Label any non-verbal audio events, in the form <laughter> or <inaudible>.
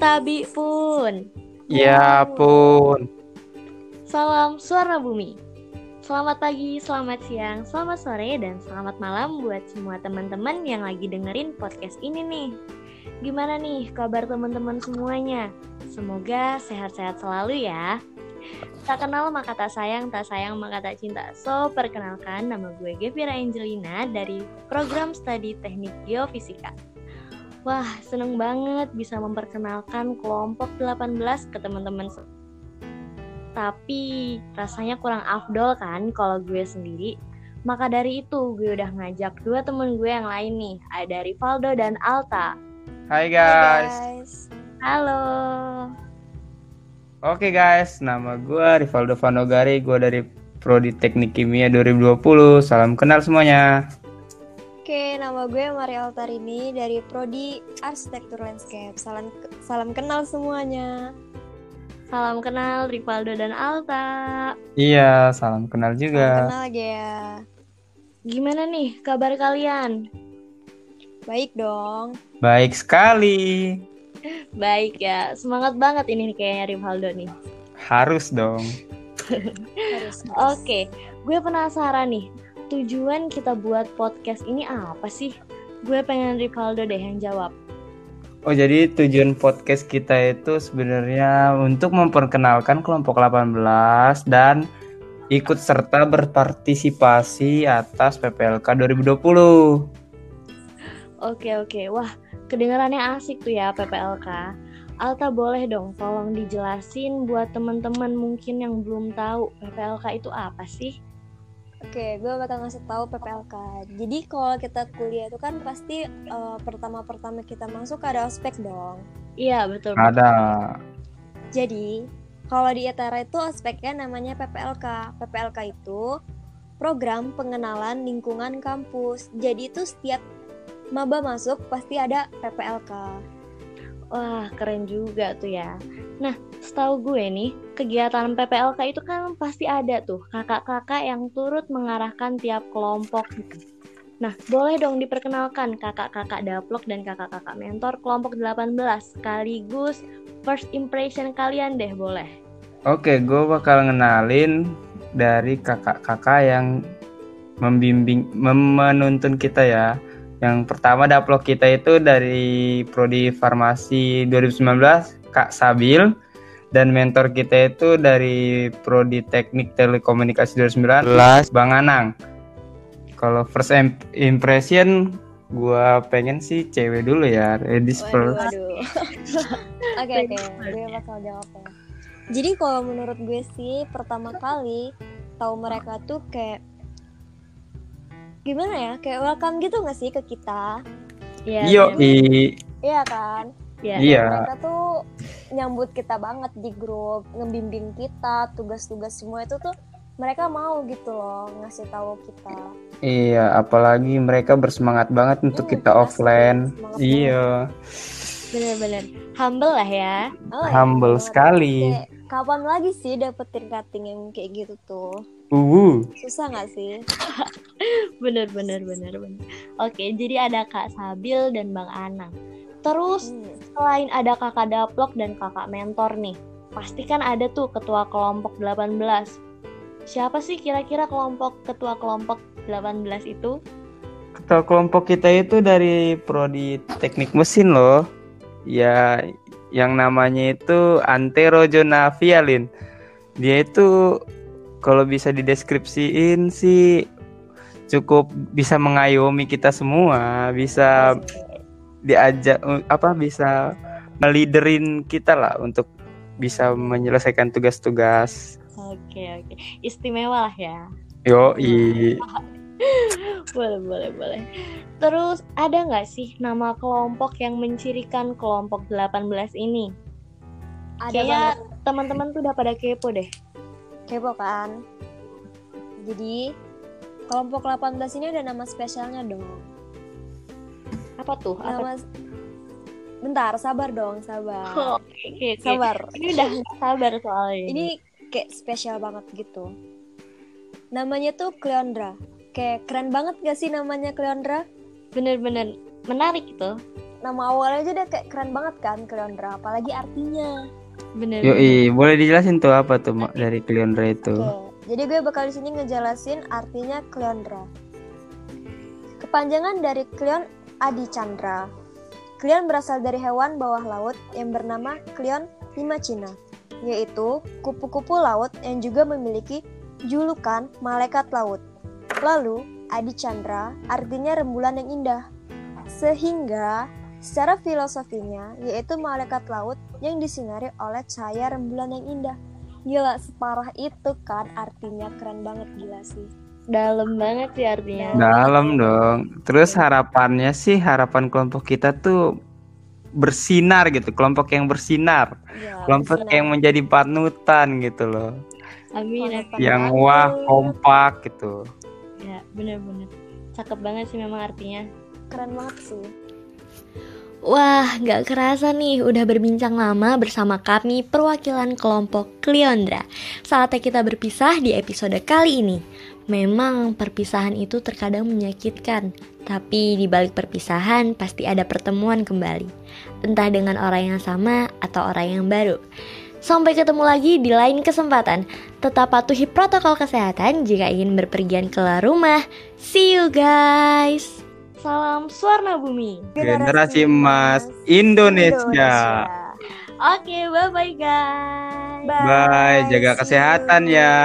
Tabi pun. Ya pun. Salam suara bumi. Selamat pagi, selamat siang, selamat sore, dan selamat malam buat semua teman-teman yang lagi dengerin podcast ini nih. Gimana nih kabar teman-teman semuanya? Semoga sehat-sehat selalu ya. Tak kenal maka tak sayang, tak sayang maka tak cinta. So, perkenalkan nama gue Gevira Angelina dari program studi teknik geofisika. Wah, seneng banget bisa memperkenalkan kelompok 18 ke teman-teman. Tapi rasanya kurang afdol kan kalau gue sendiri. Maka dari itu gue udah ngajak dua temen gue yang lain nih. Ada Rivaldo dan Alta. Hai guys. Hai guys. Halo. Oke guys, nama gue Rivaldo Vanogari, gue dari Prodi Teknik Kimia 2020. Salam kenal semuanya. Oke, nama gue Maria Altarini dari Prodi Arsitektur Landscape. Salam salam kenal semuanya. Salam kenal Rivaldo dan Alta. Iya, salam kenal Salam juga. kenal ya. Gimana nih kabar kalian? Baik dong. Baik sekali. Baik ya, semangat banget ini nih kayaknya Rivaldo nih. Harus dong. <laughs> Harus. Oke, gue penasaran nih. Tujuan kita buat podcast ini apa sih? Gue pengen Rivaldo deh yang jawab. Oh, jadi tujuan podcast kita itu sebenarnya untuk memperkenalkan kelompok 18 dan ikut serta berpartisipasi atas PPLK 2020. Oke oke, wah kedengarannya asik tuh ya PPLK. Alta boleh dong tolong dijelasin buat teman-teman mungkin yang belum tahu PPLK itu apa sih? Oke, gue bakal ngasih tahu PPLK. Jadi kalau kita kuliah itu kan pasti eh, pertama-pertama kita masuk ada ospek dong. Iya betul. Ada. Jadi kalau di ETERA itu ospeknya namanya PPLK. PPLK itu program pengenalan lingkungan kampus. Jadi itu setiap maba masuk pasti ada PPLK. Wah keren juga tuh ya. Nah setahu gue nih kegiatan PPLK itu kan pasti ada tuh kakak-kakak yang turut mengarahkan tiap kelompok. Nah boleh dong diperkenalkan kakak-kakak daplok dan kakak-kakak mentor kelompok 18 sekaligus first impression kalian deh boleh. Oke, gue bakal ngenalin dari kakak-kakak yang membimbing, mem- menuntun kita ya. Yang pertama daplok kita itu dari Prodi Farmasi 2019, Kak Sabil. Dan mentor kita itu dari Prodi Teknik Telekomunikasi 2019, Bang Anang. Kalau first im- impression, gue pengen sih cewek dulu ya, ladies first. <laughs> Oke oke, gue bakal jawab ya. Jadi kalau menurut gue sih pertama kali tahu mereka tuh kayak gimana ya, kayak welcome gitu gak sih ke kita? Iya. Yo, bener. i- Iya kan? Iya. iya. Mereka tuh nyambut kita banget di grup, ngebimbing kita, tugas-tugas semua itu tuh mereka mau gitu loh ngasih tahu kita. Iya, apalagi mereka bersemangat banget untuk Hmm, kita asli, offline. Iya, Bener-bener humble lah ya. Oh, iya, humble banget. sekali. Kayak, kapan lagi sih dapetin rating yang kayak gitu tuh? Uh, Susah nggak sih? <laughs> Bener bener bener bener. Oke, jadi ada Kak Sabil dan Bang Anang. Terus Hmm. selain ada kakak daplok dan kakak mentor nih, pasti kan ada tuh ketua kelompok 18. Siapa sih kira-kira kelompok ketua kelompok 18 itu? ketua kelompok kita itu dari prodi teknik mesin loh. Ya, yang namanya itu Antero Jonavialin. Dia itu kalau bisa dideskripsiin sih cukup bisa mengayomi kita semua, bisa diajak apa bisa meliderin kita lah untuk bisa menyelesaikan tugas-tugas. Oke oke, istimewa lah ya. Yo, <laughs> boleh boleh boleh. Terus ada nggak sih nama kelompok yang mencirikan kelompok 18 ini? Ada Kayaknya banget teman-teman tuh udah pada kepo deh. kepo kan. Jadi kelompok 18 ini ada nama spesialnya dong. Apa tuh? Apa Nama Bentar, sabar dong, sabar. Oh, oke, oke. Sabar. Ini udah sabar soalnya. Ini kayak spesial banget gitu. Namanya tuh Cleondra. Kayak keren banget gak sih namanya Cleondra? bener-bener menarik itu. nama awalnya aja udah kayak keren banget kan Cleondra, apalagi artinya. Bener. Yoi, boleh dijelasin tuh apa tuh Mak, dari Cleondra itu? Oke, jadi gue bakal di sini ngejelasin artinya Cleondra. Kepanjangan dari Cleon Adi Chandra. Cleon berasal dari hewan bawah laut yang bernama Cleon limacina, yaitu kupu-kupu laut yang juga memiliki julukan malaikat laut. Lalu, Adi Chandra artinya rembulan yang indah. Sehingga secara filosofinya yaitu malaikat laut yang disinari oleh cahaya rembulan yang indah. Gila, separah itu kan artinya keren banget gila sih. Dalam banget sih artinya. Dalam dong. Terus harapannya sih harapan kelompok kita tuh bersinar gitu, kelompok yang bersinar, Gila, kelompok bersinar. yang menjadi panutan gitu loh. Amin. Yang wah kompak gitu. Bener-bener. Cakep banget sih memang artinya. keren banget sih. Wah, nggak kerasa nih udah berbincang lama bersama kami perwakilan kelompok Cleondra. Saatnya kita berpisah di episode kali ini. Memang perpisahan itu terkadang menyakitkan, tapi di balik perpisahan pasti ada pertemuan kembali. Entah dengan orang yang sama atau orang yang baru. Sampai ketemu lagi di lain kesempatan. Tetap patuhi protokol kesehatan jika ingin berpergian keluar rumah. See you guys. Salam Suarna Bumi. Generasi emas Indonesia. Oke, bye bye guys. Bye, jaga see kesehatan ya.